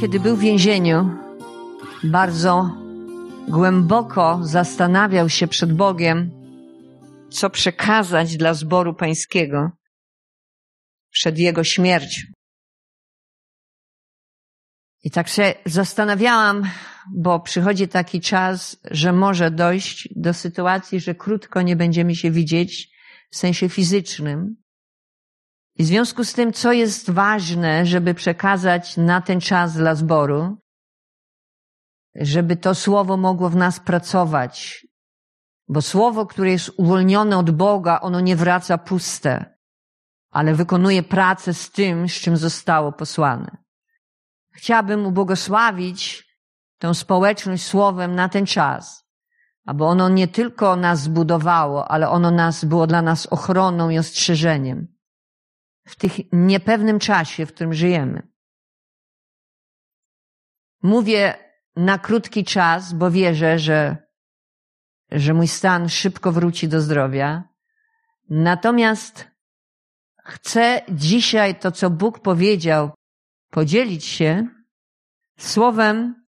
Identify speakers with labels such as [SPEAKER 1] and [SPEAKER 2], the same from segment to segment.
[SPEAKER 1] Kiedy był w więzieniu, bardzo głęboko zastanawiał się przed Bogiem, co przekazać dla zboru pańskiego przed jego śmiercią. I tak się zastanawiałam, bo przychodzi taki czas, że może dojść do sytuacji, że krótko nie będziemy się widzieć w sensie fizycznym. I w związku z tym, co jest ważne, żeby przekazać na ten czas dla zboru, żeby to słowo mogło w nas pracować. Bo słowo, które jest uwolnione od Boga, ono nie wraca puste, ale wykonuje pracę z tym, z czym zostało posłane. Chciałabym ubłogosławić tę społeczność słowem na ten czas, aby ono nie tylko nas zbudowało, ale ono nas było dla nas ochroną i ostrzeżeniem w tych niepewnym czasie, w którym żyjemy. Mówię na krótki czas, bo wierzę, że, że mój stan szybko wróci do zdrowia. Natomiast chcę dzisiaj to, co Bóg powiedział, podzielić się słowem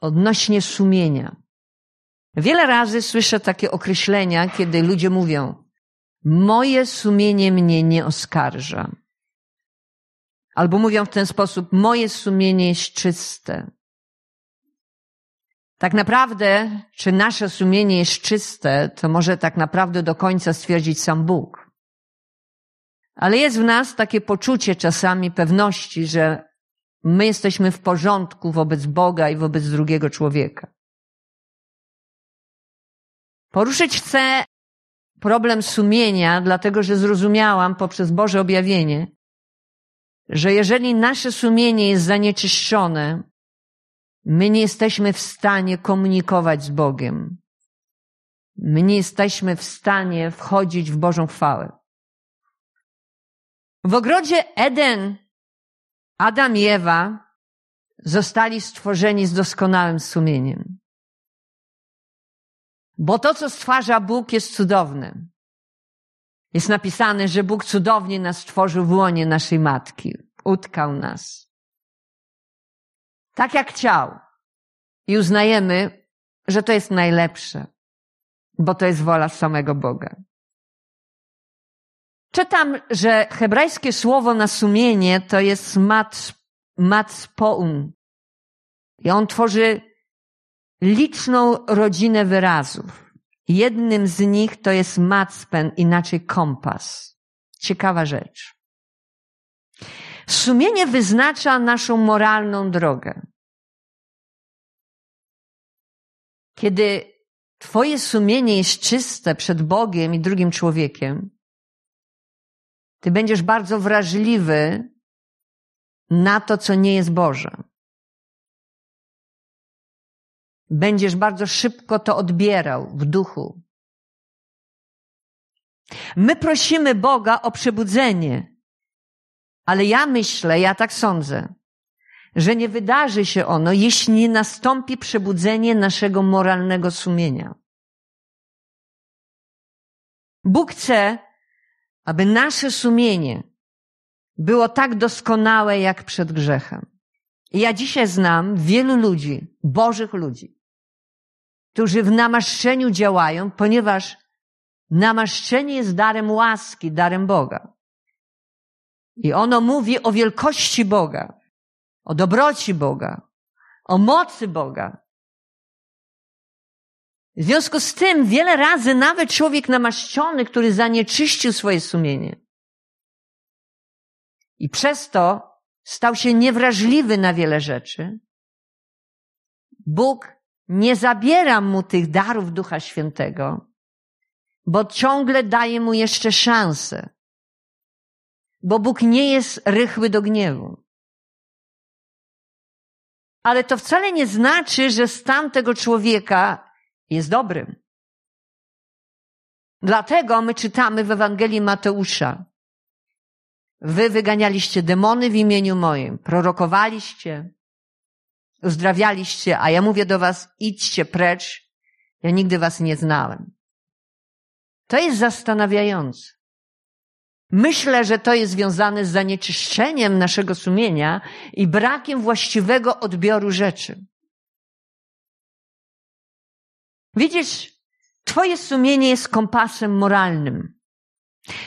[SPEAKER 1] odnośnie sumienia. Wiele razy słyszę takie określenia, kiedy ludzie mówią: Moje sumienie mnie nie oskarża. Albo mówią w ten sposób: Moje sumienie jest czyste. Tak naprawdę, czy nasze sumienie jest czyste, to może tak naprawdę do końca stwierdzić sam Bóg. Ale jest w nas takie poczucie czasami pewności, że my jesteśmy w porządku wobec Boga i wobec drugiego człowieka. Poruszyć chcę problem sumienia, dlatego że zrozumiałam poprzez Boże objawienie, że jeżeli nasze sumienie jest zanieczyszczone, My nie jesteśmy w stanie komunikować z Bogiem. My nie jesteśmy w stanie wchodzić w Bożą chwałę. W ogrodzie Eden Adam i Ewa zostali stworzeni z doskonałym sumieniem. Bo to, co stwarza Bóg, jest cudowne. Jest napisane, że Bóg cudownie nas stworzył w łonie naszej matki. Utkał nas tak jak chciał. I uznajemy, że to jest najlepsze, bo to jest wola samego Boga. Czytam, że hebrajskie słowo na sumienie to jest mat, matspoun. I on tworzy liczną rodzinę wyrazów. Jednym z nich to jest matspen, inaczej kompas. Ciekawa rzecz. Sumienie wyznacza naszą moralną drogę. Kiedy Twoje sumienie jest czyste przed Bogiem i drugim człowiekiem, Ty będziesz bardzo wrażliwy na to, co nie jest Boże. Będziesz bardzo szybko to odbierał w duchu. My prosimy Boga o przebudzenie, ale ja myślę, ja tak sądzę, że nie wydarzy się ono, jeśli nie nastąpi przebudzenie naszego moralnego sumienia. Bóg chce, aby nasze sumienie było tak doskonałe jak przed grzechem. I ja dzisiaj znam wielu ludzi, bożych ludzi, którzy w namaszczeniu działają, ponieważ namaszczenie jest darem łaski, darem Boga. I ono mówi o wielkości Boga o dobroci Boga, o mocy Boga. W związku z tym wiele razy nawet człowiek namaszczony, który zanieczyścił swoje sumienie i przez to stał się niewrażliwy na wiele rzeczy, Bóg nie zabiera mu tych darów Ducha Świętego, bo ciągle daje mu jeszcze szansę. Bo Bóg nie jest rychły do gniewu. Ale to wcale nie znaczy, że stan tego człowieka jest dobrym. Dlatego my czytamy w Ewangelii Mateusza. Wy wyganialiście demony w imieniu moim, prorokowaliście, uzdrawialiście, a ja mówię do was, idźcie precz, ja nigdy was nie znałem. To jest zastanawiające. Myślę, że to jest związane z zanieczyszczeniem naszego sumienia i brakiem właściwego odbioru rzeczy. Widzisz, Twoje sumienie jest kompasem moralnym.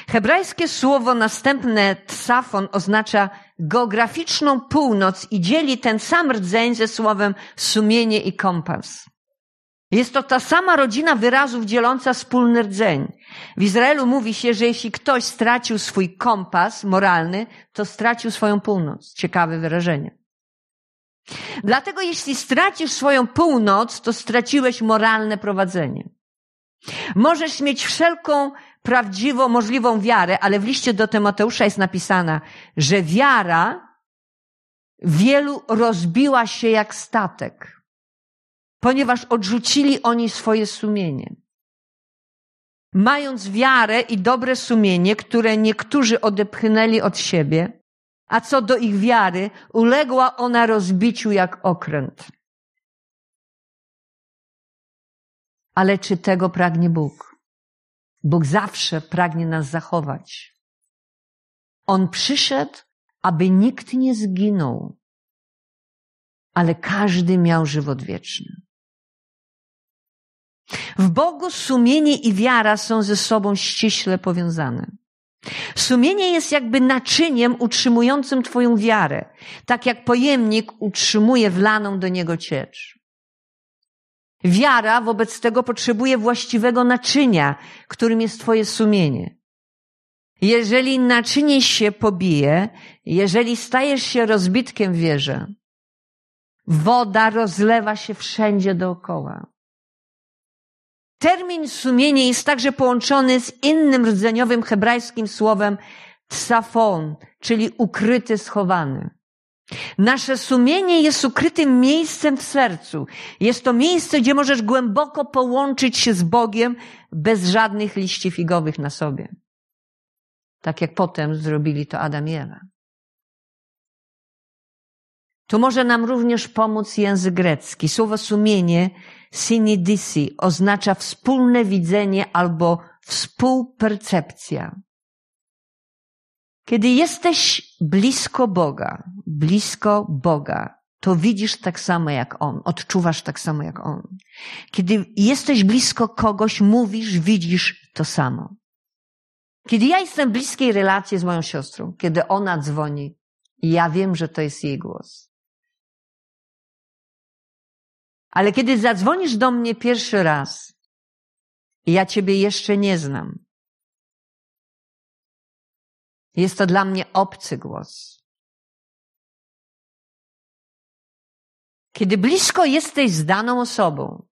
[SPEAKER 1] Hebrajskie słowo następne tsafon oznacza geograficzną północ i dzieli ten sam rdzeń ze słowem sumienie i kompas. Jest to ta sama rodzina wyrazów dzieląca wspólny rdzeń. W Izraelu mówi się, że jeśli ktoś stracił swój kompas moralny, to stracił swoją północ. Ciekawe wyrażenie. Dlatego jeśli stracisz swoją północ, to straciłeś moralne prowadzenie. Możesz mieć wszelką prawdziwą, możliwą wiarę, ale w liście do Tymoteusza jest napisana, że wiara wielu rozbiła się jak statek, ponieważ odrzucili oni swoje sumienie. Mając wiarę i dobre sumienie, które niektórzy odepchnęli od siebie, a co do ich wiary, uległa ona rozbiciu jak okręt. Ale czy tego pragnie Bóg? Bóg zawsze pragnie nas zachować. On przyszedł, aby nikt nie zginął, ale każdy miał żywot wieczny. W Bogu sumienie i wiara są ze sobą ściśle powiązane. Sumienie jest jakby naczyniem utrzymującym Twoją wiarę, tak jak pojemnik utrzymuje wlaną do niego ciecz. Wiara wobec tego potrzebuje właściwego naczynia, którym jest Twoje sumienie. Jeżeli naczynie się pobije, jeżeli stajesz się rozbitkiem w wierze, woda rozlewa się wszędzie dookoła. Termin sumienie jest także połączony z innym rdzeniowym hebrajskim słowem tsafon, czyli ukryty, schowany. Nasze sumienie jest ukrytym miejscem w sercu. Jest to miejsce, gdzie możesz głęboko połączyć się z Bogiem bez żadnych liści figowych na sobie. Tak jak potem zrobili to Adam i Ewa. Tu może nam również pomóc język grecki. Słowo sumienie, synidisi, oznacza wspólne widzenie albo współpercepcja. Kiedy jesteś blisko Boga, blisko Boga, to widzisz tak samo jak On, odczuwasz tak samo jak On. Kiedy jesteś blisko kogoś, mówisz, widzisz to samo. Kiedy ja jestem w bliskiej relacji z moją siostrą, kiedy ona dzwoni, ja wiem, że to jest jej głos. Ale kiedy zadzwonisz do mnie pierwszy raz ja ciebie jeszcze nie znam, jest to dla mnie obcy głos. Kiedy blisko jesteś z daną osobą,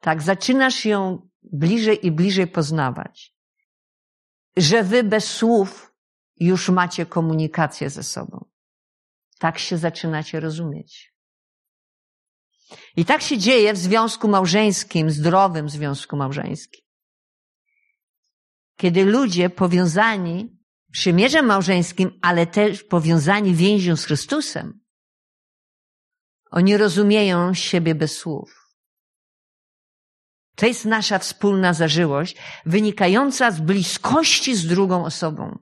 [SPEAKER 1] tak, zaczynasz ją bliżej i bliżej poznawać, że wy bez słów już macie komunikację ze sobą. Tak się zaczynacie rozumieć. I tak się dzieje w związku małżeńskim, zdrowym związku małżeńskim. Kiedy ludzie powiązani przymierzem małżeńskim, ale też powiązani więzią z Chrystusem, oni rozumieją siebie bez słów. To jest nasza wspólna zażyłość, wynikająca z bliskości z drugą osobą.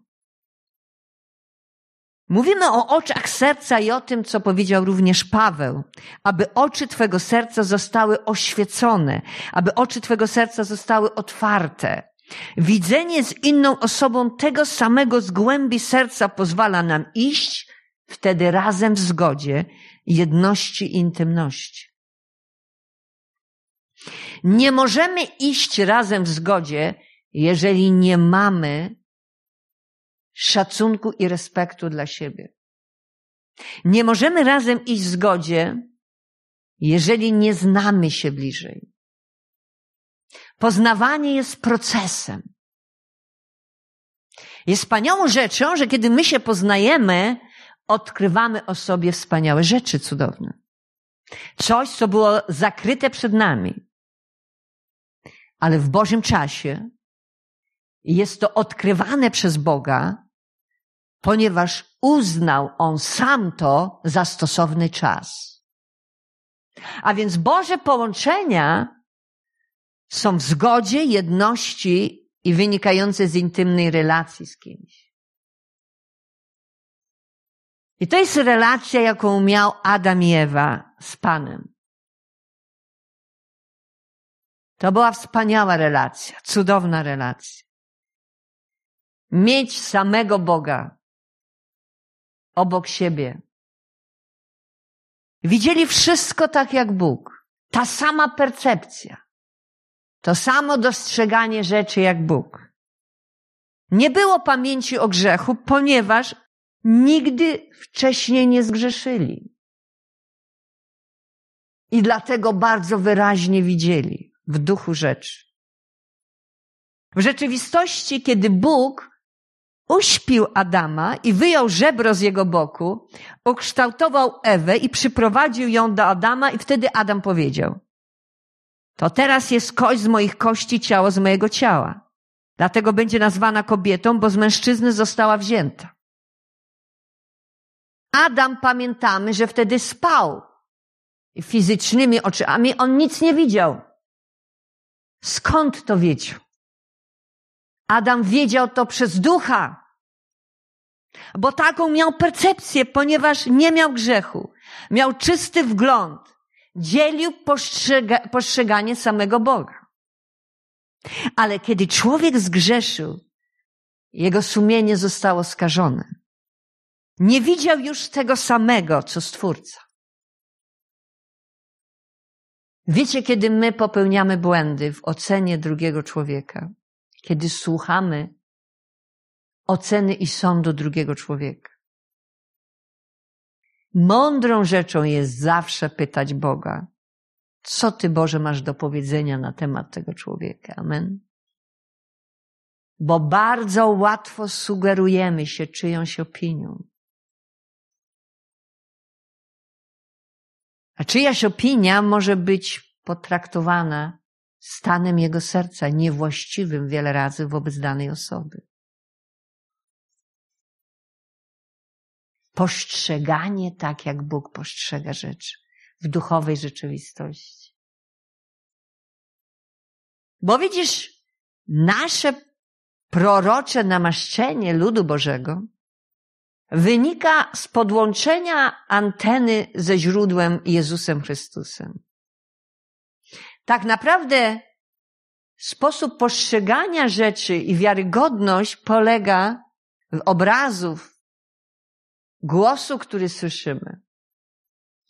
[SPEAKER 1] Mówimy o oczach serca i o tym, co powiedział również Paweł, aby oczy Twego serca zostały oświecone, aby oczy Twego serca zostały otwarte. Widzenie z inną osobą tego samego z głębi serca pozwala nam iść wtedy razem w zgodzie, jedności i intymności. Nie możemy iść razem w zgodzie, jeżeli nie mamy szacunku i respektu dla siebie. Nie możemy razem iść w zgodzie, jeżeli nie znamy się bliżej. Poznawanie jest procesem. Jest wspaniałą rzeczą, że kiedy my się poznajemy, odkrywamy o sobie wspaniałe rzeczy cudowne. Coś, co było zakryte przed nami. Ale w Bożym czasie jest to odkrywane przez Boga, ponieważ uznał On sam to za stosowny czas. A więc Boże połączenia są w zgodzie, jedności i wynikające z intymnej relacji z kimś. I to jest relacja, jaką miał Adam i Ewa z Panem. To była wspaniała relacja, cudowna relacja. Mieć samego Boga obok siebie. Widzieli wszystko tak jak Bóg. Ta sama percepcja. To samo dostrzeganie rzeczy jak Bóg. Nie było pamięci o grzechu, ponieważ nigdy wcześniej nie zgrzeszyli. I dlatego bardzo wyraźnie widzieli w duchu rzeczy. W rzeczywistości, kiedy Bóg uśpił Adama i wyjął żebro z jego boku, ukształtował Ewę i przyprowadził ją do Adama i wtedy Adam powiedział, to teraz jest kość z moich kości, ciało z mojego ciała. Dlatego będzie nazwana kobietą, bo z mężczyzny została wzięta. Adam, pamiętamy, że wtedy spał. Fizycznymi oczami on nic nie widział. Skąd to wiedział? Adam wiedział to przez ducha. Bo taką miał percepcję, ponieważ nie miał grzechu. Miał czysty wgląd. Dzielił postrzega postrzeganie samego Boga. Ale kiedy człowiek zgrzeszył, jego sumienie zostało skażone. Nie widział już tego samego, co Stwórca. Wiecie, kiedy my popełniamy błędy w ocenie drugiego człowieka, kiedy słuchamy oceny i sądu drugiego człowieka. Mądrą rzeczą jest zawsze pytać Boga, co Ty, Boże, masz do powiedzenia na temat tego człowieka. Amen. Bo bardzo łatwo sugerujemy się czyjąś opinią. A czyjaś opinia może być potraktowana stanem jego serca niewłaściwym wiele razy wobec danej osoby. Postrzeganie tak, jak Bóg postrzega rzeczy w duchowej rzeczywistości. Bo widzisz, nasze prorocze namaszczenie ludu Bożego wynika z podłączenia anteny ze źródłem Jezusem Chrystusem. Tak naprawdę sposób postrzegania rzeczy i wiarygodność polega w obrazów, głosu, który słyszymy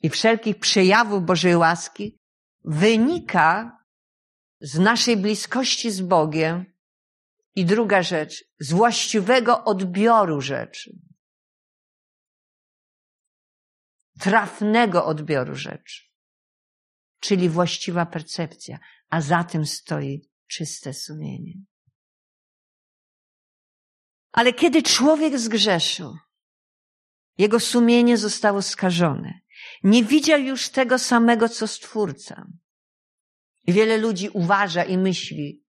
[SPEAKER 1] i wszelkich przejawów Bożej łaski wynika z naszej bliskości z Bogiem i druga rzecz, z właściwego odbioru rzeczy. Trafnego odbioru rzeczy czyli właściwa percepcja, a za tym stoi czyste sumienie. Ale kiedy człowiek zgrzeszył, jego sumienie zostało skażone. Nie widział już tego samego, co Stwórca. Wiele ludzi uważa i myśli,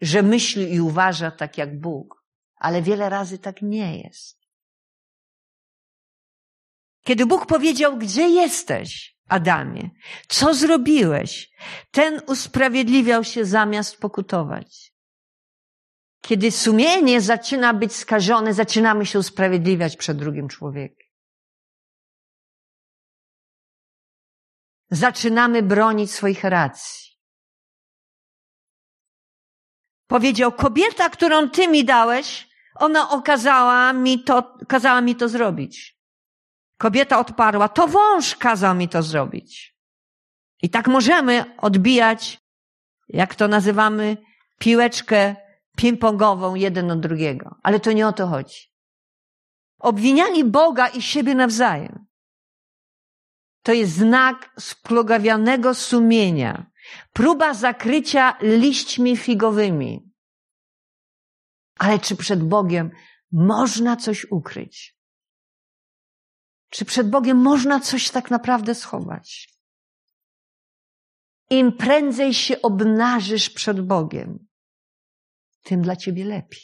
[SPEAKER 1] że myśli i uważa tak jak Bóg, ale wiele razy tak nie jest. Kiedy Bóg powiedział, gdzie jesteś? Adamie, co zrobiłeś? Ten usprawiedliwiał się zamiast pokutować. Kiedy sumienie zaczyna być skażone, zaczynamy się usprawiedliwiać przed drugim człowiekiem. Zaczynamy bronić swoich racji. Powiedział, kobieta, którą ty mi dałeś, ona okazała mi to, kazała mi to zrobić. Kobieta odparła, to wąż kazał mi to zrobić. I tak możemy odbijać, jak to nazywamy, piłeczkę ping-pongową jeden od drugiego. Ale to nie o to chodzi. Obwinianie Boga i siebie nawzajem. To jest znak splugawianego sumienia. Próba zakrycia liśćmi figowymi. Ale czy przed Bogiem można coś ukryć? Czy przed Bogiem można coś tak naprawdę schować? Im prędzej się obnażysz przed Bogiem, tym dla ciebie lepiej.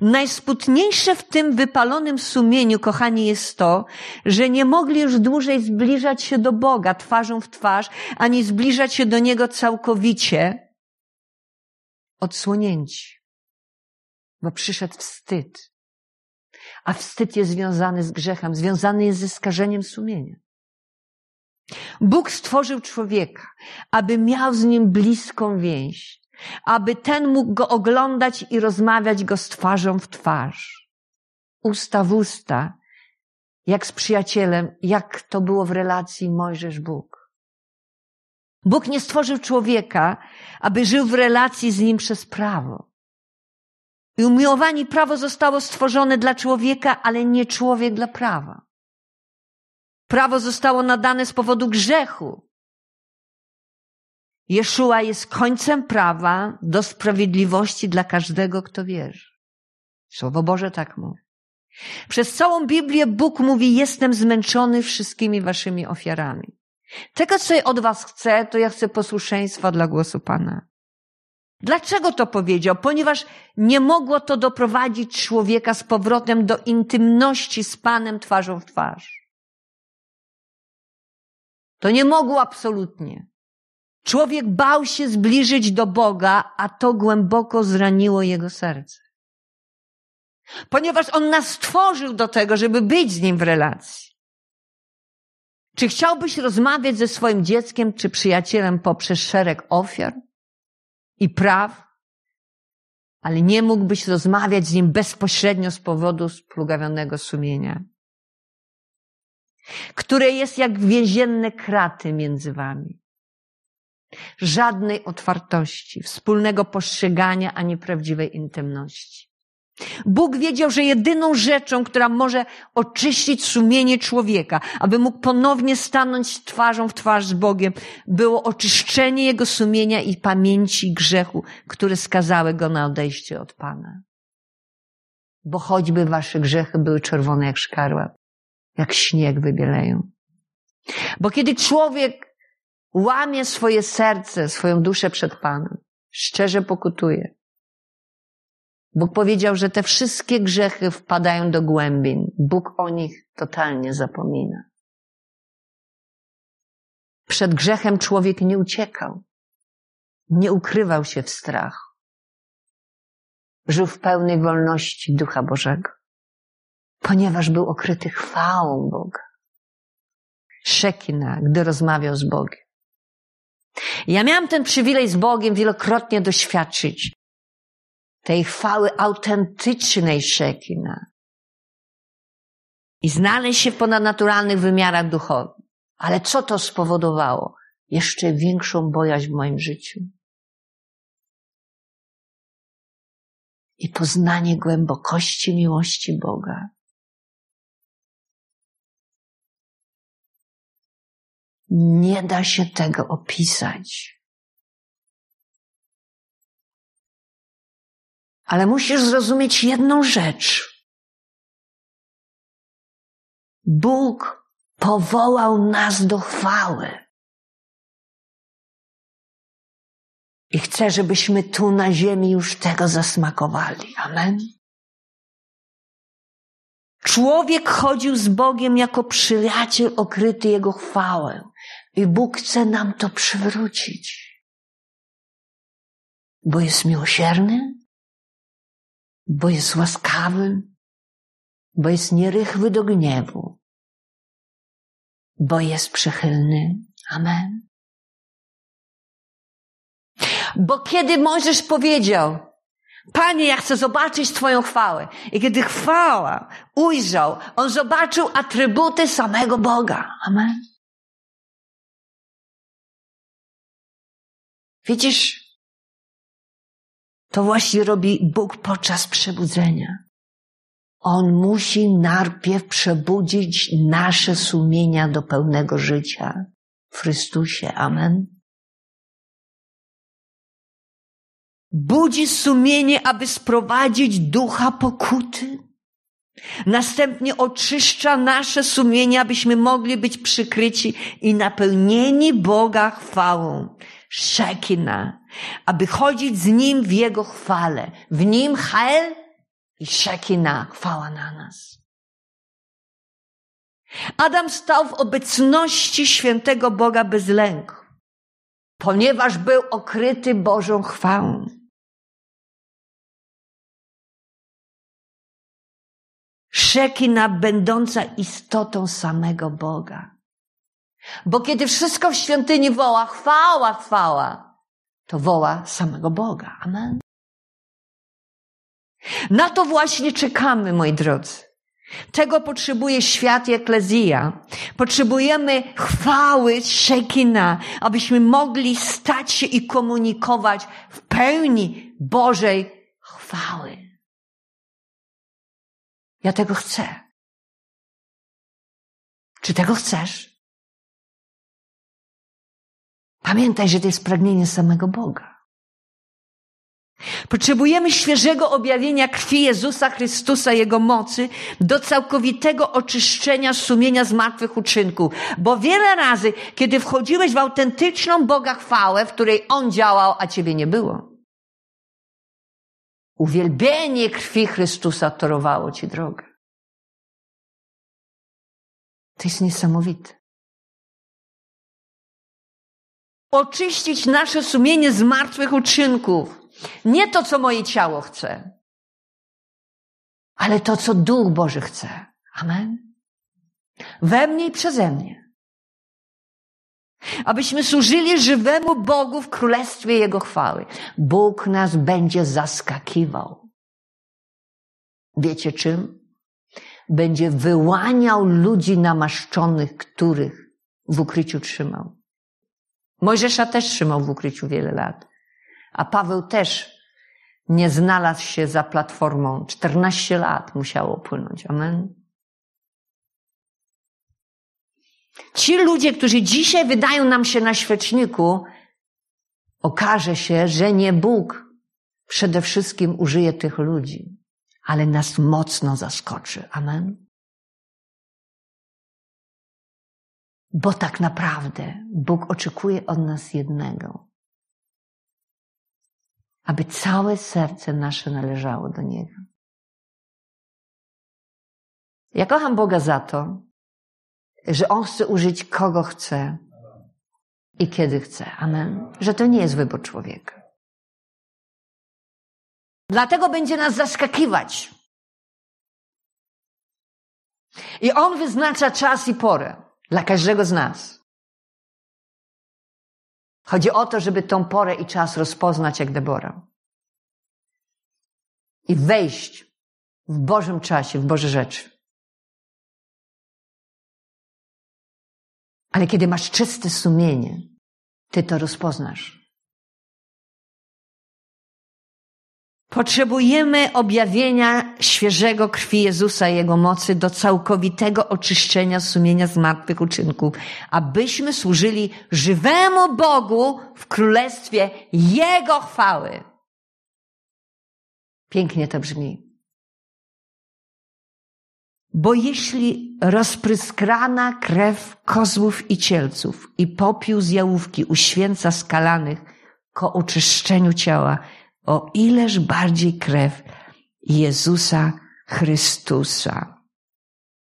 [SPEAKER 1] Najsputniejsze w tym wypalonym sumieniu, kochani, jest to, że nie mogli już dłużej zbliżać się do Boga twarzą w twarz, ani zbliżać się do Niego całkowicie, odsłonięci, bo przyszedł wstyd. A wstyd jest związany z grzechem, związany jest ze skażeniem sumienia. Bóg stworzył człowieka, aby miał z nim bliską więź, aby ten mógł go oglądać i rozmawiać go z twarzą w twarz. Usta w usta, jak z przyjacielem, jak to było w relacji Mojżesz-Bóg. Bóg nie stworzył człowieka, aby żył w relacji z nim przez prawo. I umiłowanie prawo zostało stworzone dla człowieka, ale nie człowiek dla prawa. Prawo zostało nadane z powodu grzechu. Jeszua jest końcem prawa do sprawiedliwości dla każdego, kto wierzy. Słowo Boże tak mówi. Przez całą Biblię Bóg mówi: Jestem zmęczony wszystkimi waszymi ofiarami. Tego, co od was chcę, to ja chcę posłuszeństwa dla głosu Pana. Dlaczego to powiedział? Ponieważ nie mogło to doprowadzić człowieka z powrotem do intymności z Panem twarzą w twarz. To nie mogło absolutnie. Człowiek bał się zbliżyć do Boga, a to głęboko zraniło jego serce. Ponieważ On nas stworzył do tego, żeby być z Nim w relacji. Czy chciałbyś rozmawiać ze swoim dzieckiem czy przyjacielem poprzez szereg ofiar i praw, ale nie mógłbyś rozmawiać z nim bezpośrednio z powodu splugawionego sumienia, które jest jak więzienne kraty między wami. Żadnej otwartości, wspólnego postrzegania, ani prawdziwej intymności. Bóg wiedział, że jedyną rzeczą, która może oczyścić sumienie człowieka, aby mógł ponownie stanąć twarzą w twarz z Bogiem, było oczyszczenie jego sumienia i pamięci grzechu, które skazały go na odejście od Pana. Bo choćby wasze grzechy były czerwone jak szkarła, jak śnieg wybieleją. Bo kiedy człowiek łamie swoje serce, swoją duszę przed Panem, szczerze pokutuje, Bóg powiedział, że te wszystkie grzechy wpadają do głębin. Bóg o nich totalnie zapomina. Przed grzechem człowiek nie uciekał, nie ukrywał się w strachu. Żył w pełnej wolności Ducha Bożego, ponieważ był okryty chwałą Boga. Szekina, gdy rozmawiał z Bogiem. Ja miałam ten przywilej z Bogiem wielokrotnie doświadczyć tej chwały autentycznej Szekina i znaleźć się w ponadnaturalnych wymiarach duchowych. Ale co to spowodowało? Jeszcze większą bojaźń w moim życiu. I poznanie głębokości miłości Boga. Nie da się tego opisać. Ale musisz zrozumieć jedną rzecz. Bóg powołał nas do chwały. I chce, żebyśmy tu na ziemi już tego zasmakowali. Amen. Człowiek chodził z Bogiem jako przyjaciel okryty Jego chwałę. I Bóg chce nam to przywrócić. Bo jest miłosierny, bo jest łaskawy, bo jest nierychły do gniewu, bo jest przychylny. Amen. Bo kiedy Mojżesz powiedział, Panie, ja chcę zobaczyć Twoją chwałę. I kiedy chwała ujrzał, on zobaczył atrybuty samego Boga. Amen. Widzisz, to właśnie robi Bóg podczas przebudzenia. On musi najpierw przebudzić nasze sumienia do pełnego życia w Chrystusie. Amen. Budzi sumienie, aby sprowadzić ducha pokuty. Następnie oczyszcza nasze sumienie, abyśmy mogli być przykryci i napełnieni Boga chwałą. Szekina, aby chodzić z Nim w Jego chwale. W Nim Hel i Szekina, chwała na nas. Adam stał w obecności świętego Boga bez lęku, ponieważ był okryty Bożą chwałą. Szekina będąca istotą samego Boga. Bo kiedy wszystko w świątyni woła chwała, chwała, to woła samego Boga. Amen. Na to właśnie czekamy, moi drodzy. Tego potrzebuje świat i eklezja. Potrzebujemy chwały Szekina, abyśmy mogli stać się i komunikować w pełni Bożej chwały. Ja tego chcę. Czy tego chcesz? Pamiętaj, że to jest pragnienie samego Boga. Potrzebujemy świeżego objawienia krwi Jezusa Chrystusa, Jego mocy, do całkowitego oczyszczenia sumienia z martwych uczynków. Bo wiele razy, kiedy wchodziłeś w autentyczną Boga chwałę, w której On działał, a Ciebie nie było, uwielbienie krwi Chrystusa torowało Ci drogę. To jest niesamowite. Oczyścić nasze sumienie z martwych uczynków nie to, co moje ciało chce, ale to, co Duch Boży chce. Amen. We mnie i przeze mnie. Abyśmy służyli żywemu Bogu w królestwie Jego chwały. Bóg nas będzie zaskakiwał. Wiecie czym? Będzie wyłaniał ludzi namaszczonych, których w ukryciu trzymał. Mojżesza też trzymał w ukryciu wiele lat. A Paweł też nie znalazł się za platformą. 14 lat musiało płynąć. Amen. Ci ludzie, którzy dzisiaj wydają nam się na świeczniku, okaże się, że nie Bóg przede wszystkim użyje tych ludzi, ale nas mocno zaskoczy. Amen. Bo tak naprawdę Bóg oczekuje od nas jednego aby całe serce nasze należało do Niego. Ja kocham Boga za to, że On chce użyć kogo chce i kiedy chce. Amen. Że to nie jest wybór człowieka. Dlatego będzie nas zaskakiwać. I On wyznacza czas i porę dla każdego z nas. Chodzi o to, żeby tą porę i czas rozpoznać jak Debora. I wejść w Bożym czasie, w Boże rzeczy. Ale kiedy masz czyste sumienie, ty to rozpoznasz. Potrzebujemy objawienia świeżego krwi Jezusa i Jego mocy do całkowitego oczyszczenia sumienia z martwych uczynków, abyśmy służyli żywemu Bogu w królestwie Jego chwały. Pięknie to brzmi. Bo jeśli rozpryskrana krew kozłów i cielców i popiół z jałówki uświęca skalanych ko oczyszczeniu ciała, o ileż bardziej krew Jezusa Chrystusa,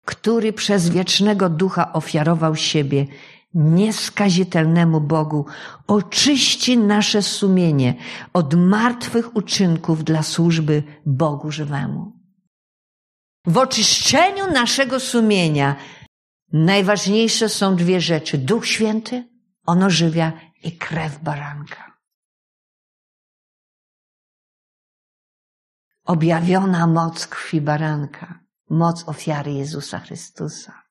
[SPEAKER 1] który przez wiecznego ducha ofiarował siebie nieskazitelnemu Bogu, oczyści nasze sumienie od martwych uczynków dla służby Bogu żywemu. W oczyszczeniu naszego sumienia najważniejsze są dwie rzeczy. Duch Święty, on ożywia i krew baranka. Objawiona moc krwi baranka, moc ofiary Jezusa Chrystusa.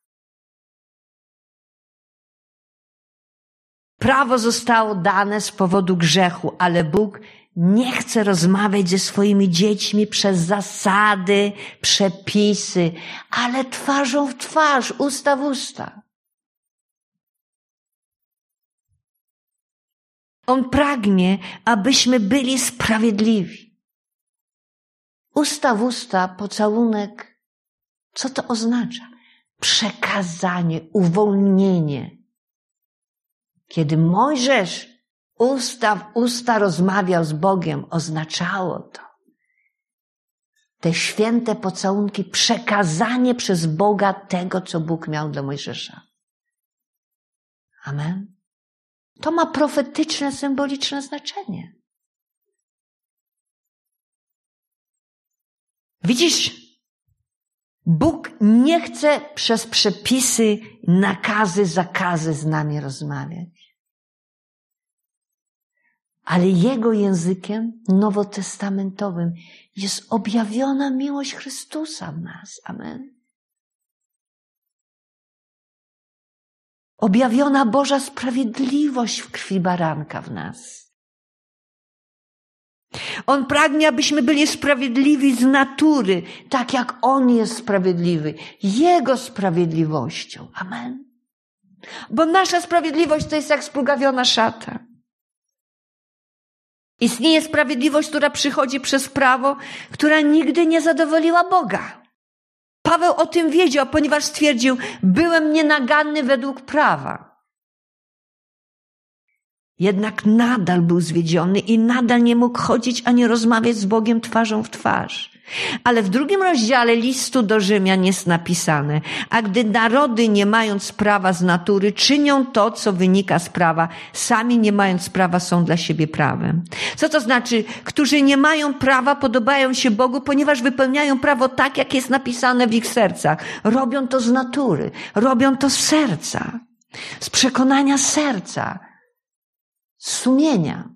[SPEAKER 1] Prawo zostało dane z powodu grzechu, ale Bóg nie chce rozmawiać ze swoimi dziećmi przez zasady, przepisy, ale twarzą w twarz, usta w usta. On pragnie, abyśmy byli sprawiedliwi. Usta w usta, pocałunek. Co to oznacza? Przekazanie, uwolnienie. Kiedy Mojżesz usta w usta rozmawiał z Bogiem, oznaczało to te święte pocałunki, przekazanie przez Boga tego, co Bóg miał dla Mojżesza. Amen. To ma profetyczne, symboliczne znaczenie. Widzisz, Bóg nie chce przez przepisy, nakazy, zakazy z nami rozmawiać. Ale Jego językiem nowotestamentowym jest objawiona miłość Chrystusa w nas. Amen. Objawiona Boża sprawiedliwość w krwi baranka w nas. On pragnie, abyśmy byli sprawiedliwi z natury, tak jak On jest sprawiedliwy, Jego sprawiedliwością. Amen. Bo nasza sprawiedliwość to jest jak splugawiona szata. Istnieje sprawiedliwość, która przychodzi przez prawo, która nigdy nie zadowoliła Boga. Paweł o tym wiedział, ponieważ stwierdził, byłem nienaganny według prawa. Jednak nadal był zwiedziony i nadal nie mógł chodzić ani rozmawiać z Bogiem twarzą w twarz. Ale w drugim rozdziale listu do Rzymian jest napisane, a gdy narody nie mając prawa z natury czynią to, co wynika z prawa, sami nie mając prawa są dla siebie prawem. Co to znaczy? Którzy nie mają prawa podobają się Bogu, ponieważ wypełniają prawo tak, jak jest napisane w ich sercach. Robią to z natury, robią to z serca, z przekonania serca, sumienia.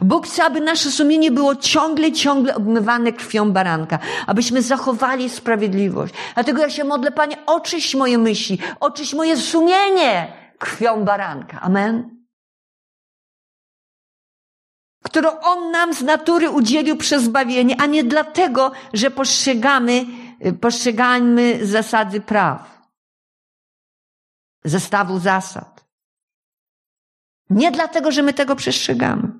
[SPEAKER 1] Bóg chce, aby nasze sumienie było ciągle, ciągle obmywane krwią baranka, abyśmy zachowali sprawiedliwość. Dlatego ja się modlę, Panie, oczyść moje myśli, oczyść moje sumienie krwią baranka. Amen. Którą On nam z natury udzielił przez zbawienie, a nie dlatego, że postrzegamy, postrzegamy zasady praw, zestawu zasad. Nie dlatego, że my tego przestrzegamy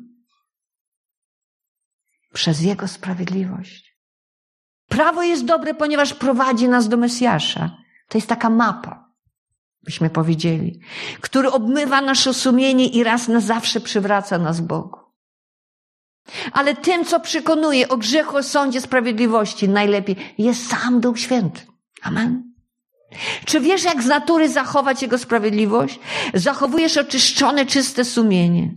[SPEAKER 1] przez Jego sprawiedliwość. Prawo jest dobre, ponieważ prowadzi nas do Mesjasza. To jest taka mapa, byśmy powiedzieli, który obmywa nasze sumienie i raz na zawsze przywraca nas Bogu. Ale tym, co przekonuje o grzechu, o sądzie sprawiedliwości, najlepiej jest sam Duch Święty. Amen. Czy wiesz, jak z natury zachować Jego sprawiedliwość? Zachowujesz oczyszczone, czyste sumienie.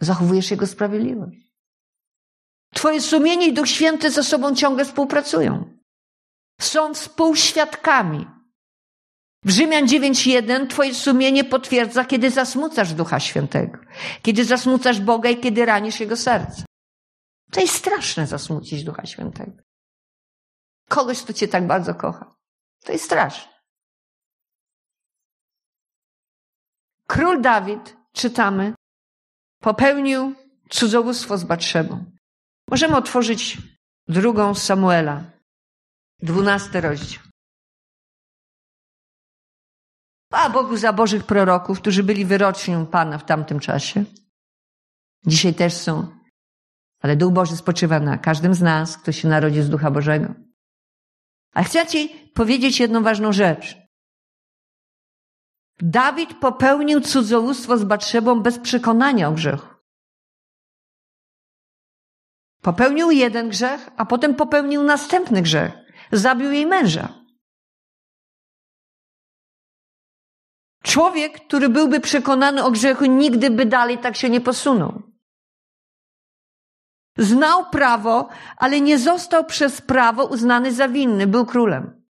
[SPEAKER 1] Zachowujesz Jego sprawiedliwość. Twoje sumienie i Duch Święty ze sobą ciągle współpracują. Są współświadkami. W Rzymian 9.1 Twoje sumienie potwierdza, kiedy zasmucasz Ducha Świętego, kiedy zasmucasz Boga i kiedy ranisz Jego serce. To jest straszne zasmucić Ducha Świętego. Kogoś, kto Cię tak bardzo kocha. To jest straszne. Król Dawid, czytamy, popełnił cudzołóstwo z Batrzebą. Możemy otworzyć drugą Samuela, dwunasty rozdział. A Bogu za Bożych proroków, którzy byli wyrocznią Pana w tamtym czasie. Dzisiaj też są. Ale Duch Boży spoczywa na każdym z nas, kto się narodzi z Ducha Bożego. A chcę Ci powiedzieć jedną ważną rzecz. Dawid popełnił cudzołóstwo z Batrzebą bez przekonania o grzechu. Popełnił jeden grzech, a potem popełnił następny grzech. Zabił jej męża. Człowiek, który byłby przekonany o grzechu, nigdy by dalej tak się nie posunął. Znał prawo, ale nie został przez prawo uznany za winny. Był królem.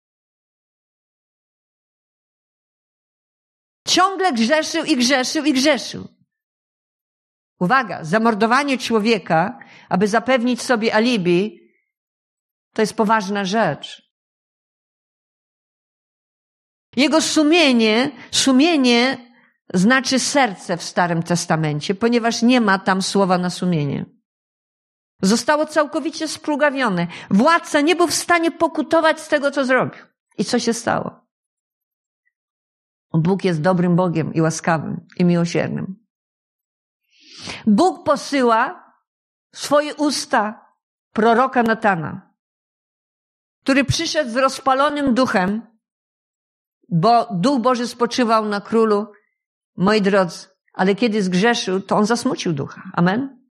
[SPEAKER 1] Ciągle grzeszył i grzeszył i grzeszył. Uwaga, zamordowanie człowieka, aby zapewnić sobie alibi, to jest poważna rzecz. Jego sumienie, sumienie znaczy serce w Starym Testamencie, ponieważ nie ma tam słowa na sumienie. Zostało całkowicie splugawione. Władca nie był w stanie pokutować z tego, co zrobił. I co się stało? Bóg jest dobrym Bogiem i łaskawym i miłosiernym. Bóg posyła swoje usta proroka Natana, który przyszedł z rozpalonym duchem, bo Duch Boży spoczywał na królu. Moi drodzy, ale kiedy zgrzeszył, to on zasmucił ducha. Amen?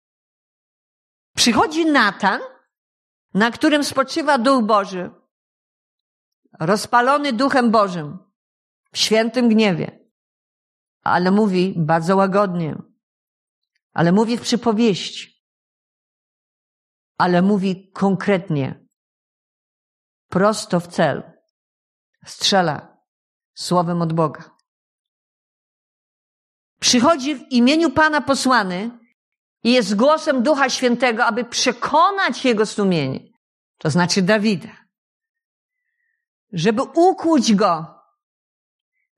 [SPEAKER 1] Przychodzi Natan, na którym spoczywa Duch Boży, rozpalony Duchem Bożym, w świętym gniewie, ale mówi bardzo łagodnie, ale mówi w przypowieści. Ale mówi konkretnie. prosto w cel. Strzela słowem od Boga. Przychodzi w imieniu Pana posłany i jest głosem Ducha Świętego, aby przekonać jego sumienie. To znaczy Dawida. Żeby ukłuć go.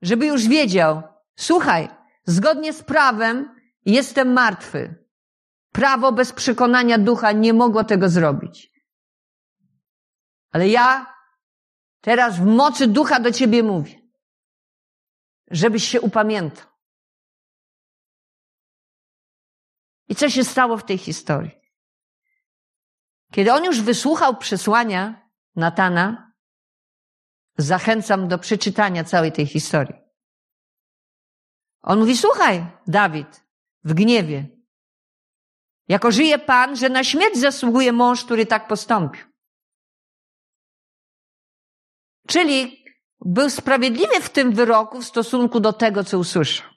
[SPEAKER 1] Żeby już wiedział, słuchaj, zgodnie z prawem jestem martwy. Prawo bez przekonania ducha nie mogło tego zrobić. Ale ja teraz w mocy ducha do ciebie mówię, żebyś się upamiętał. I co się stało w tej historii? Kiedy on już wysłuchał przesłania Natana, zachęcam do przeczytania całej tej historii. On mówi: Słuchaj, Dawid, w gniewie. Jako żyje Pan, że na śmierć zasługuje mąż, który tak postąpił. Czyli był sprawiedliwy w tym wyroku w stosunku do tego, co usłyszał.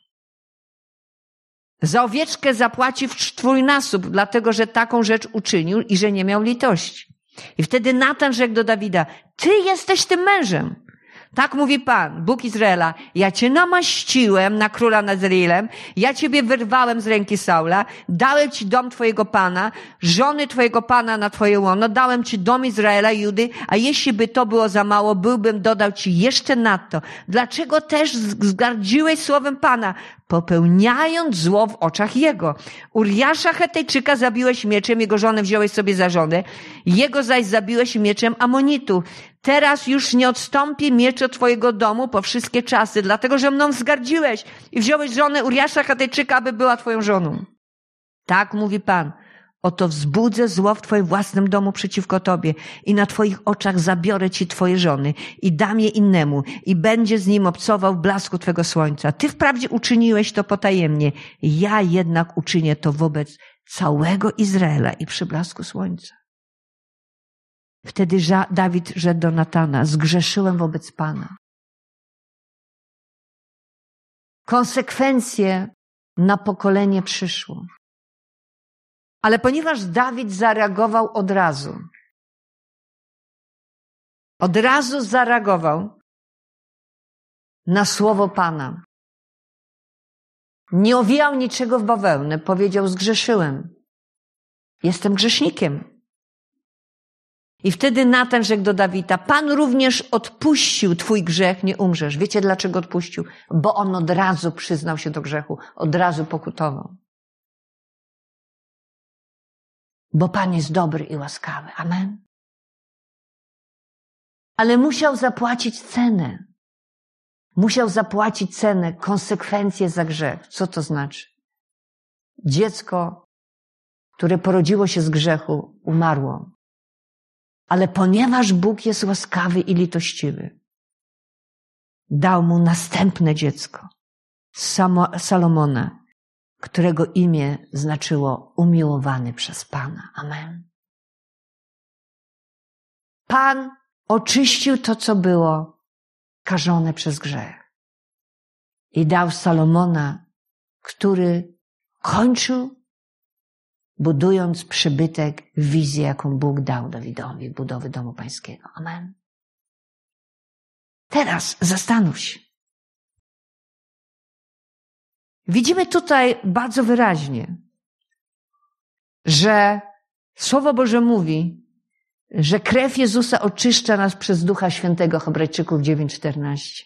[SPEAKER 1] Za owieczkę zapłaci w czwórnasób, dlatego że taką rzecz uczynił i że nie miał litości. I wtedy Natan rzekł do Dawida, ty jesteś tym mężem. Tak mówi Pan, Bóg Izraela. Ja cię namaściłem na króla nad ja ciebie wyrwałem z ręki Saula, dałem ci dom twojego Pana, żony twojego Pana na twoje łono, dałem ci dom Izraela, Judy, a jeśli by to było za mało, byłbym dodał ci jeszcze nadto. Dlaczego też zgardziłeś słowem Pana? Popełniając zło w oczach jego. Uriasza Hetejczyka zabiłeś mieczem, jego żonę wziąłeś sobie za żonę, jego zaś zabiłeś mieczem Amonitu. Teraz już nie odstąpi miecz od twojego domu po wszystkie czasy, dlatego że mną zgardziłeś i wziąłeś żonę Uriasza Hetejczyka, aby była twoją żoną. Tak mówi Pan. Oto wzbudzę zło w Twoim własnym domu przeciwko Tobie i na Twoich oczach zabiorę Ci Twoje żony i dam je innemu i będzie z nim obcował w blasku Twego słońca. Ty wprawdzie uczyniłeś to potajemnie, ja jednak uczynię to wobec całego Izraela i przy blasku słońca. Wtedy Dawid rzekł do Natana, zgrzeszyłem wobec Pana. Konsekwencje na pokolenie przyszło. Ale ponieważ Dawid zareagował od razu, od razu zareagował na słowo Pana. Nie owijał niczego w bawełnę, powiedział: Zgrzeszyłem. Jestem grzesznikiem. I wtedy Natan rzekł do Dawida: Pan również odpuścił Twój grzech, nie umrzesz. Wiecie dlaczego odpuścił? Bo on od razu przyznał się do grzechu, od razu pokutował bo Pan jest dobry i łaskawy. Amen. Ale musiał zapłacić cenę. Musiał zapłacić cenę, konsekwencje za grzech. Co to znaczy? Dziecko, które porodziło się z grzechu, umarło. Ale ponieważ Bóg jest łaskawy i litościwy, dał mu następne dziecko, Salomona, którego imię znaczyło umiłowany przez Pana. Amen. Pan oczyścił to, co było karzone przez grzech. I dał Salomona, który kończył, budując przybytek, wizję, jaką Bóg dał Dawidowi, budowy domu pańskiego. Amen. Teraz zastanów się. Widzimy tutaj bardzo wyraźnie, że Słowo Boże mówi, że krew Jezusa oczyszcza nas przez Ducha Świętego Hebrajczyków 9:14.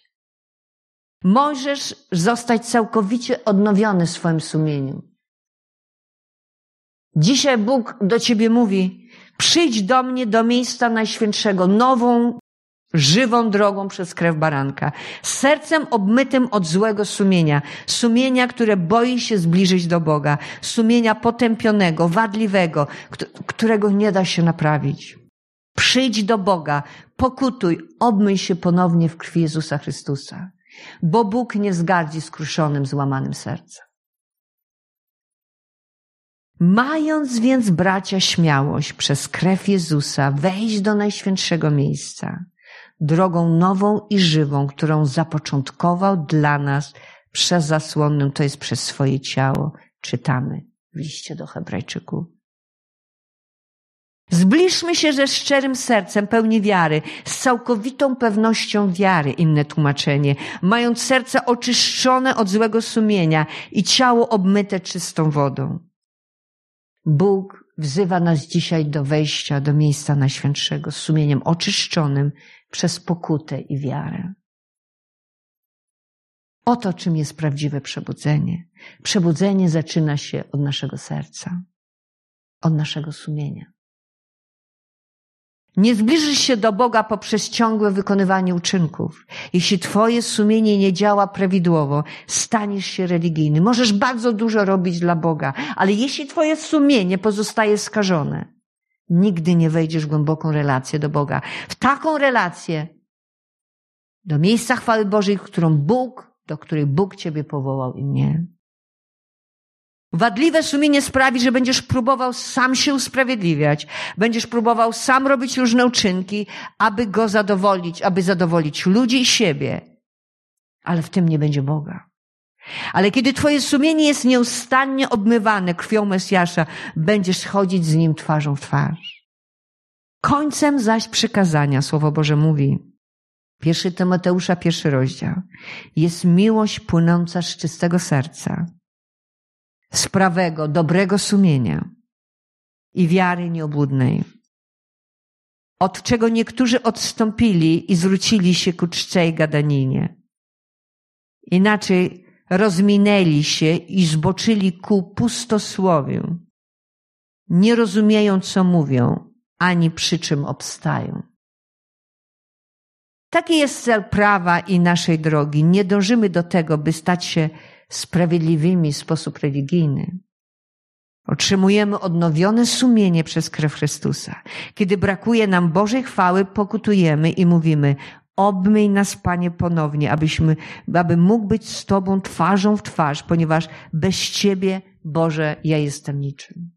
[SPEAKER 1] Możesz zostać całkowicie odnowiony w swoim sumieniu. Dzisiaj Bóg do ciebie mówi: przyjdź do mnie do miejsca najświętszego, nową żywą drogą przez krew baranka, sercem obmytym od złego sumienia, sumienia, które boi się zbliżyć do Boga, sumienia potępionego, wadliwego, którego nie da się naprawić. Przyjdź do Boga, pokutuj, obmyj się ponownie w krwi Jezusa Chrystusa, bo Bóg nie zgardzi skruszonym, złamanym sercem. Mając więc bracia śmiałość przez krew Jezusa wejść do najświętszego miejsca, drogą nową i żywą, którą zapoczątkował dla nas przez zasłonę, to jest przez swoje ciało, czytamy w liście do Hebrajczyków. Zbliżmy się ze szczerym sercem, pełni wiary, z całkowitą pewnością wiary, inne tłumaczenie, mając serce oczyszczone od złego sumienia i ciało obmyte czystą wodą. Bóg wzywa nas dzisiaj do wejścia do miejsca Najświętszego z sumieniem oczyszczonym przez pokutę i wiarę. Oto czym jest prawdziwe przebudzenie. Przebudzenie zaczyna się od naszego serca, od naszego sumienia. Nie zbliżysz się do Boga poprzez ciągłe wykonywanie uczynków. Jeśli Twoje sumienie nie działa prawidłowo, staniesz się religijny. Możesz bardzo dużo robić dla Boga, ale jeśli Twoje sumienie pozostaje skażone, nigdy nie wejdziesz w głęboką relację do Boga. W taką relację, do miejsca chwały Bożej, którą Bóg, do której Bóg Ciebie powołał i mnie. Wadliwe sumienie sprawi, że będziesz próbował sam się usprawiedliwiać, będziesz próbował sam robić różne uczynki, aby go zadowolić, aby zadowolić ludzi i siebie, ale w tym nie będzie Boga. Ale kiedy twoje sumienie jest nieustannie obmywane krwią Mesjasza, będziesz chodzić z nim twarzą w twarz. Końcem zaś przykazania, Słowo Boże mówi, pierwszy Tymoteusza, pierwszy rozdział, jest miłość płynąca z czystego serca z prawego, dobrego sumienia i wiary nieobłudnej. Od czego niektórzy odstąpili i zwrócili się ku czczej gadaninie. Inaczej rozminęli się i zboczyli ku pustosłowiu. Nie rozumieją, co mówią, ani przy czym obstają. Taki jest cel prawa i naszej drogi. Nie dążymy do tego, by stać się sprawiedliwymi w sposób religijny. Otrzymujemy odnowione sumienie przez krew Chrystusa. Kiedy brakuje nam Bożej chwały, pokutujemy i mówimy, obmyj nas, Panie, ponownie, abyśmy, aby mógł być z Tobą twarzą w twarz, ponieważ bez Ciebie, Boże, ja jestem niczym.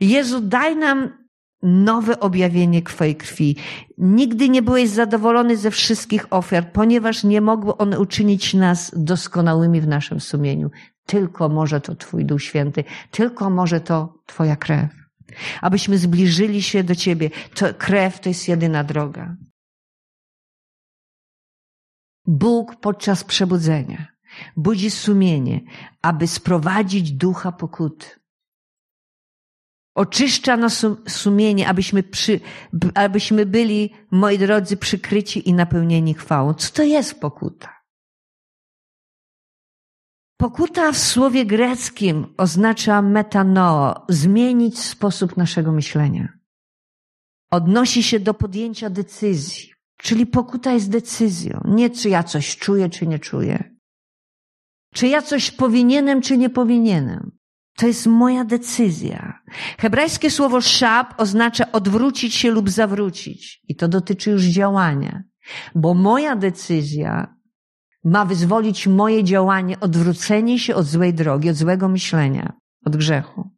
[SPEAKER 1] Jezu, daj nam nowe objawienie Twojej krwi. Nigdy nie byłeś zadowolony ze wszystkich ofiar, ponieważ nie mogły one uczynić nas doskonałymi w naszym sumieniu. Tylko może to Twój Duch Święty, tylko może to Twoja krew. Abyśmy zbliżyli się do Ciebie. To krew to jest jedyna droga. Bóg podczas przebudzenia budzi sumienie, aby sprowadzić ducha pokuty Oczyszcza nas sumienie, abyśmy, przy, abyśmy byli, moi drodzy, przykryci i napełnieni chwałą. Co to jest pokuta? Pokuta w słowie greckim oznacza metanoo, zmienić sposób naszego myślenia. Odnosi się do podjęcia decyzji. Czyli pokuta jest decyzją. Nie czy ja coś czuję, czy nie czuję. Czy ja coś powinienem, czy nie powinienem. To jest moja decyzja. Hebrajskie słowo szab oznacza odwrócić się lub zawrócić. I to dotyczy już działania. Bo moja decyzja ma wyzwolić moje działanie, odwrócenie się od złej drogi, od złego myślenia, od grzechu.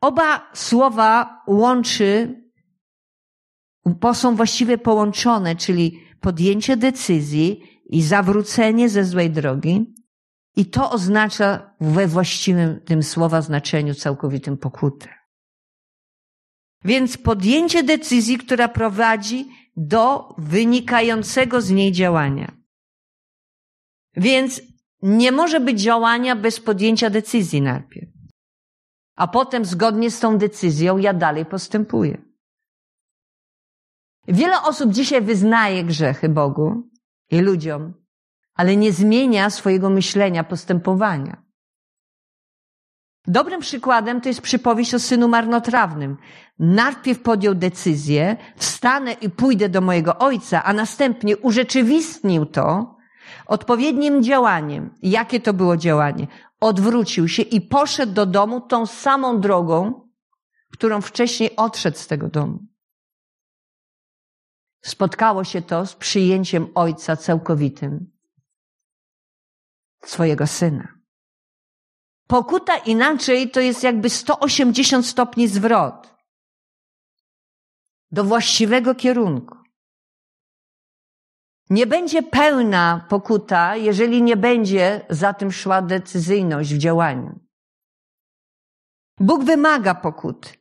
[SPEAKER 1] Oba słowa łączy, są właściwie połączone, czyli podjęcie decyzji i zawrócenie ze złej drogi, i to oznacza we właściwym tym słowa znaczeniu całkowitym pokutę. Więc podjęcie decyzji, która prowadzi do wynikającego z niej działania. Więc nie może być działania bez podjęcia decyzji najpierw. A potem zgodnie z tą decyzją ja dalej postępuję. Wiele osób dzisiaj wyznaje grzechy Bogu i ludziom, ale nie zmienia swojego myślenia, postępowania. Dobrym przykładem to jest przypowieść o synu marnotrawnym. Najpierw podjął decyzję, wstanę i pójdę do mojego ojca, a następnie urzeczywistnił to odpowiednim działaniem. Jakie to było działanie? Odwrócił się i poszedł do domu tą samą drogą, którą wcześniej odszedł z tego domu. Spotkało się to z przyjęciem ojca całkowitym swojego syna. Pokuta inaczej to jest jakby 180 stopni zwrot do właściwego kierunku. Nie będzie pełna pokuta, jeżeli nie będzie za tym szła decyzyjność w działaniu. Bóg wymaga pokut.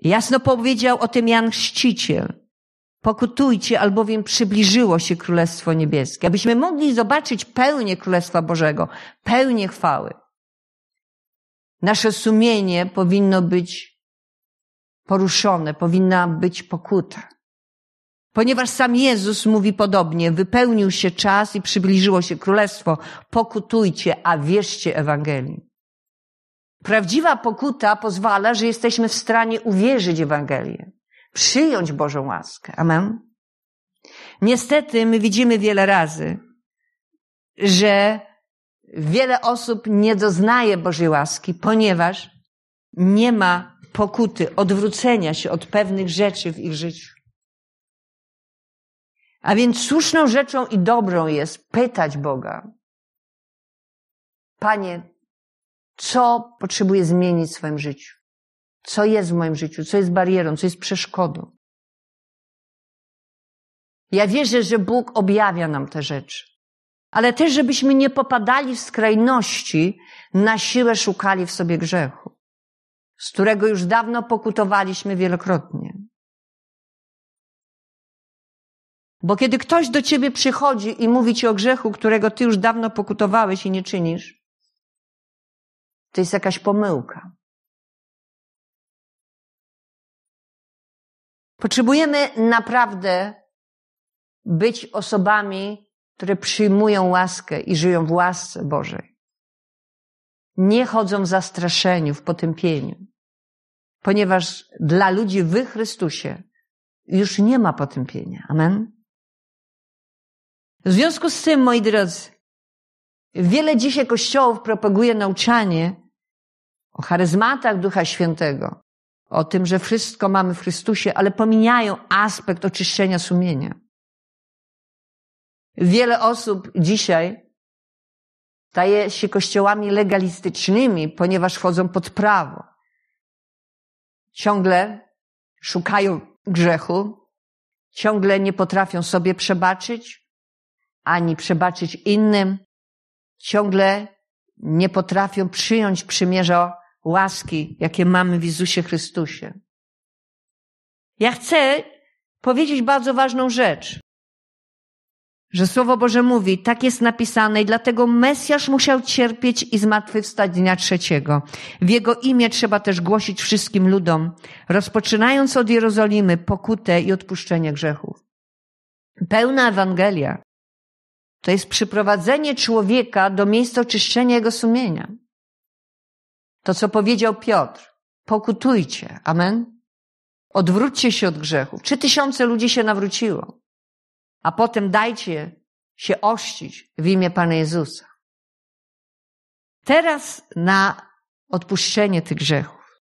[SPEAKER 1] Jasno powiedział o tym Jan Chrzciciel. Pokutujcie, albowiem przybliżyło się Królestwo Niebieskie. Abyśmy mogli zobaczyć pełnię Królestwa Bożego, pełnię chwały. Nasze sumienie powinno być poruszone, powinna być pokuta. Ponieważ sam Jezus mówi podobnie, wypełnił się czas i przybliżyło się królestwo, pokutujcie, a wierzcie Ewangelii. Prawdziwa pokuta pozwala, że jesteśmy w stanie uwierzyć Ewangelię, przyjąć Bożą łaskę. Amen. Niestety my widzimy wiele razy, że wiele osób nie doznaje Bożej łaski, ponieważ nie ma pokuty, odwrócenia się od pewnych rzeczy w ich życiu. A więc słuszną rzeczą i dobrą jest pytać Boga, Panie, co potrzebuję zmienić w swoim życiu? Co jest w moim życiu? Co jest barierą? Co jest przeszkodą? Ja wierzę, że Bóg objawia nam te rzeczy. Ale też, żebyśmy nie popadali w skrajności, na siłę szukali w sobie grzechu, z którego już dawno pokutowaliśmy wielokrotnie. Bo kiedy ktoś do ciebie przychodzi i mówi ci o grzechu, którego ty już dawno pokutowałeś i nie czynisz, to jest jakaś pomyłka. Potrzebujemy naprawdę być osobami, które przyjmują łaskę i żyją w łasce Bożej. Nie chodzą w zastraszeniu, w potępieniu. Ponieważ dla ludzi w Chrystusie już nie ma potępienia. Amen? W związku z tym, moi drodzy, wiele dzisiaj kościołów propaguje nauczanie o charyzmatach Ducha Świętego, o tym, że wszystko mamy w Chrystusie, ale pomijają aspekt oczyszczenia sumienia. Wiele osób dzisiaj staje się kościołami legalistycznymi, ponieważ wchodzą pod prawo. Ciągle szukają grzechu, ciągle nie potrafią sobie przebaczyć, ani przebaczyć innym, ciągle nie potrafią przyjąć przymierza łaski, jakie mamy w Jezusie Chrystusie. Ja chcę powiedzieć bardzo ważną rzecz, że Słowo Boże mówi, tak jest napisane i dlatego Mesjasz musiał cierpieć i zmartwychwstać dnia trzeciego. W Jego imię trzeba też głosić wszystkim ludom, rozpoczynając od Jerozolimy pokutę i odpuszczenie grzechów. Pełna Ewangelia to jest przyprowadzenie człowieka do miejsca oczyszczenia jego sumienia. To, co powiedział Piotr. Pokutujcie. Amen. Odwróćcie się od grzechów. Trzy tysiące ludzi się nawróciło. A potem dajcie się ościć w imię Pana Jezusa. Teraz na odpuszczenie tych grzechów.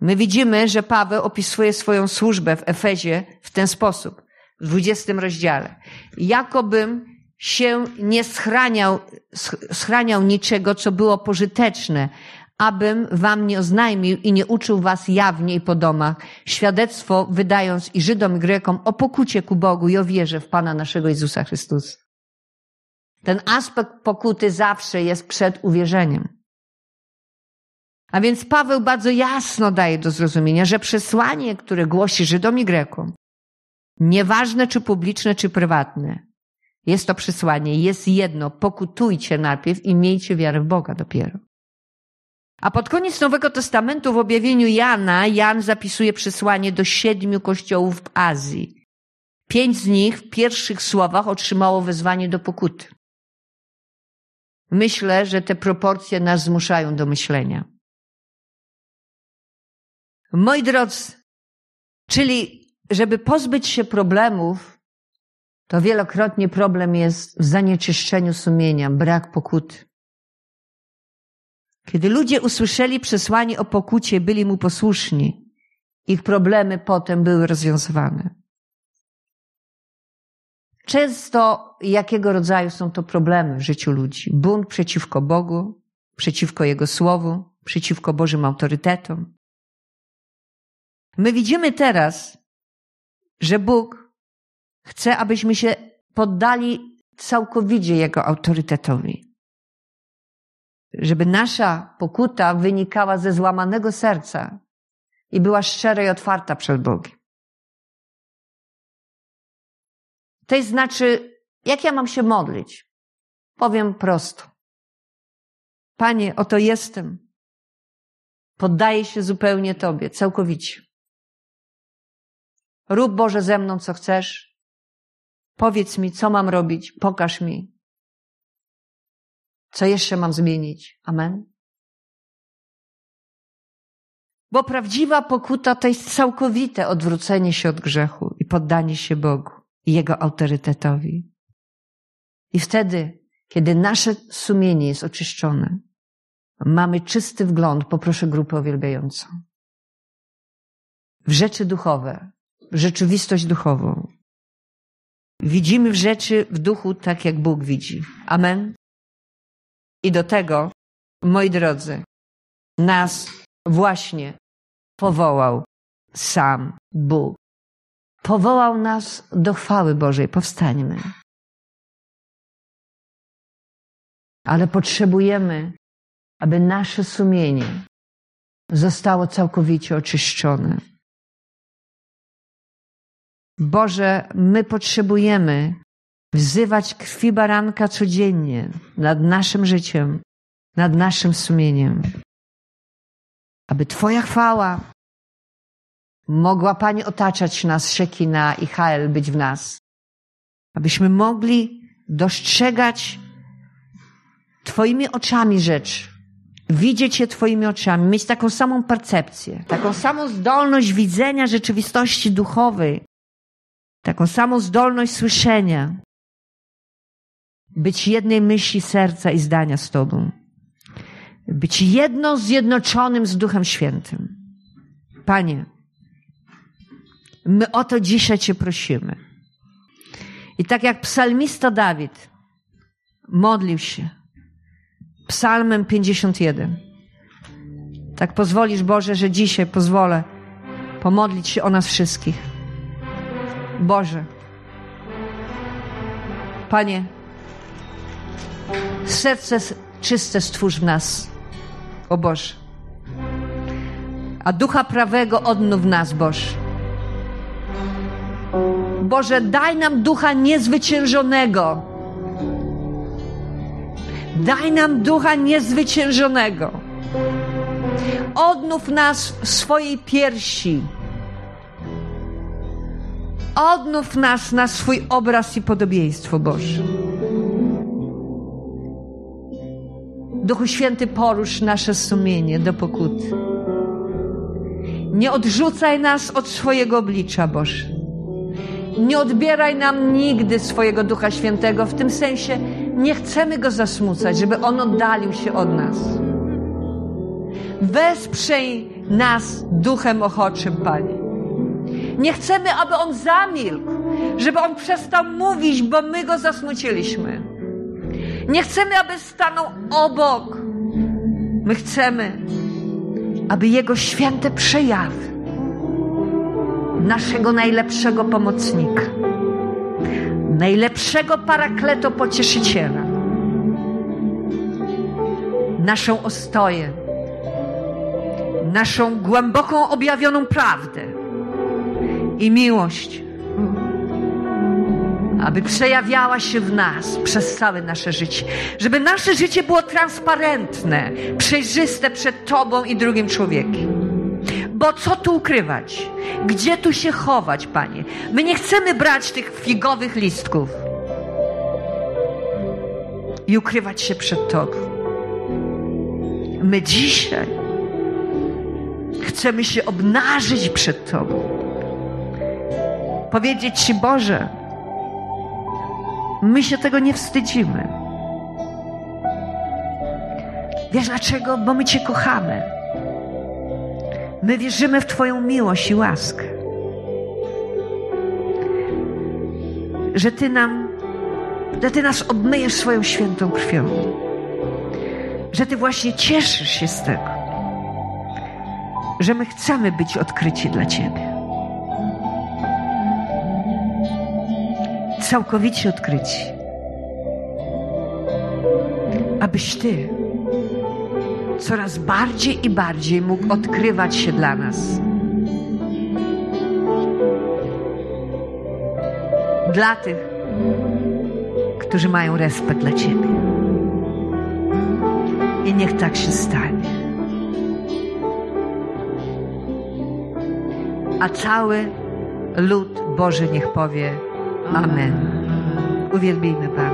[SPEAKER 1] My widzimy, że Paweł opisuje swoją służbę w Efezie w ten sposób, w 20 rozdziale. Jakobym się nie schraniał, schraniał niczego, co było pożyteczne, abym wam nie oznajmił i nie uczył was jawnie i po domach, świadectwo wydając i Żydom i Grekom o pokucie ku Bogu i o wierze w Pana naszego Jezusa Chrystusa. Ten aspekt pokuty zawsze jest przed uwierzeniem. A więc Paweł bardzo jasno daje do zrozumienia, że przesłanie, które głosi Żydom i Grekom, nieważne czy publiczne, czy prywatne, jest to przesłanie, jest jedno, pokutujcie najpierw i miejcie wiarę w Boga dopiero. A pod koniec Nowego Testamentu w objawieniu Jana, Jan zapisuje przesłanie do siedmiu kościołów w Azji. Pięć z nich w pierwszych słowach otrzymało wezwanie do pokuty. Myślę, że te proporcje nas zmuszają do myślenia. Moi drodzy, czyli żeby pozbyć się problemów, to wielokrotnie problem jest w zanieczyszczeniu sumienia, brak pokuty. Kiedy ludzie usłyszeli przesłanie o pokucie, byli mu posłuszni, ich problemy potem były rozwiązywane. Często jakiego rodzaju są to problemy w życiu ludzi? Bunt przeciwko Bogu, przeciwko Jego Słowu, przeciwko Bożym autorytetom. My widzimy teraz, że Bóg chce, abyśmy się poddali całkowicie Jego autorytetowi. Żeby nasza pokuta wynikała ze złamanego serca i była szczera i otwarta przed Bogiem. To znaczy, jak ja mam się modlić? Powiem prosto. Panie, oto jestem. Poddaję się zupełnie Tobie, całkowicie. Rób Boże ze mną, co chcesz. Powiedz mi, co mam robić, pokaż mi. Co jeszcze mam zmienić? Amen. Bo prawdziwa pokuta to jest całkowite odwrócenie się od grzechu i poddanie się Bogu i Jego autorytetowi. I wtedy, kiedy nasze sumienie jest oczyszczone, mamy czysty wgląd, poproszę grupę uwielbiającą. W rzeczy duchowe, w rzeczywistość duchową. Widzimy w rzeczy w duchu tak, jak Bóg widzi. Amen. I do tego, moi drodzy, nas właśnie powołał sam Bóg. Powołał nas do chwały Bożej. Powstańmy. Ale potrzebujemy, aby nasze sumienie zostało całkowicie oczyszczone. Boże, my potrzebujemy wzywać krwi baranka codziennie nad naszym życiem, nad naszym sumieniem, aby Twoja chwała mogła Pani otaczać nas, Szekina i Hael być w nas, abyśmy mogli dostrzegać Twoimi oczami rzecz, widzieć je Twoimi oczami, mieć taką samą percepcję, taką samą zdolność widzenia rzeczywistości duchowej, taką samą zdolność słyszenia, być jednej myśli serca i zdania z Tobą, być jedno zjednoczonym z Duchem Świętym. Panie, my o to dzisiaj Cię prosimy. I tak jak psalmista Dawid modlił się psalmem 51, tak pozwolisz Boże, że dzisiaj pozwolę pomodlić się o nas wszystkich. Boże, Panie, serce czyste stwórz w nas, o Boże. A ducha prawego odnów nas, Boże. Boże, daj nam ducha niezwyciężonego. Daj nam ducha niezwyciężonego. Odnów nas w swojej piersi. Odnów nas na swój obraz i podobieństwo Boże. Duchu Święty, porusz nasze sumienie do pokuty. Nie odrzucaj nas od swojego oblicza, Boże. Nie odbieraj nam nigdy swojego Ducha Świętego. W tym sensie nie chcemy go zasmucać, żeby on oddalił się od nas. Wesprzyj nas duchem ochoczym, Panie. Nie chcemy, aby on zamilkł, żeby on przestał mówić, bo my go zasmuciliśmy. Nie chcemy, aby stanął obok. My chcemy, aby jego święte przejawy naszego najlepszego pomocnika, najlepszego parakleto pocieszyciela, naszą ostoję, naszą głęboką objawioną prawdę i miłość, aby przejawiała się w nas przez całe nasze życie, żeby nasze życie było transparentne, przejrzyste przed Tobą i drugim człowiekiem. Bo co tu ukrywać? Gdzie tu się chować, Panie? My nie chcemy brać tych figowych listków i ukrywać się przed Tobą. My dzisiaj chcemy się obnażyć przed Tobą. Powiedzieć Ci, Boże, my się tego nie wstydzimy. Wiesz dlaczego? Bo my Cię kochamy. My wierzymy w Twoją miłość i łaskę. Że Ty nam, że Ty nas obmyjesz swoją świętą krwią. Że Ty właśnie cieszysz się z tego. Że my chcemy być odkryci dla Ciebie. Całkowicie odkryci. Abyś Ty coraz bardziej i bardziej mógł odkrywać się dla nas. Dla tych, którzy mają respekt dla Ciebie. I niech tak się stanie. A cały lud Boży niech powie Amen. Uwielbijmy Pana.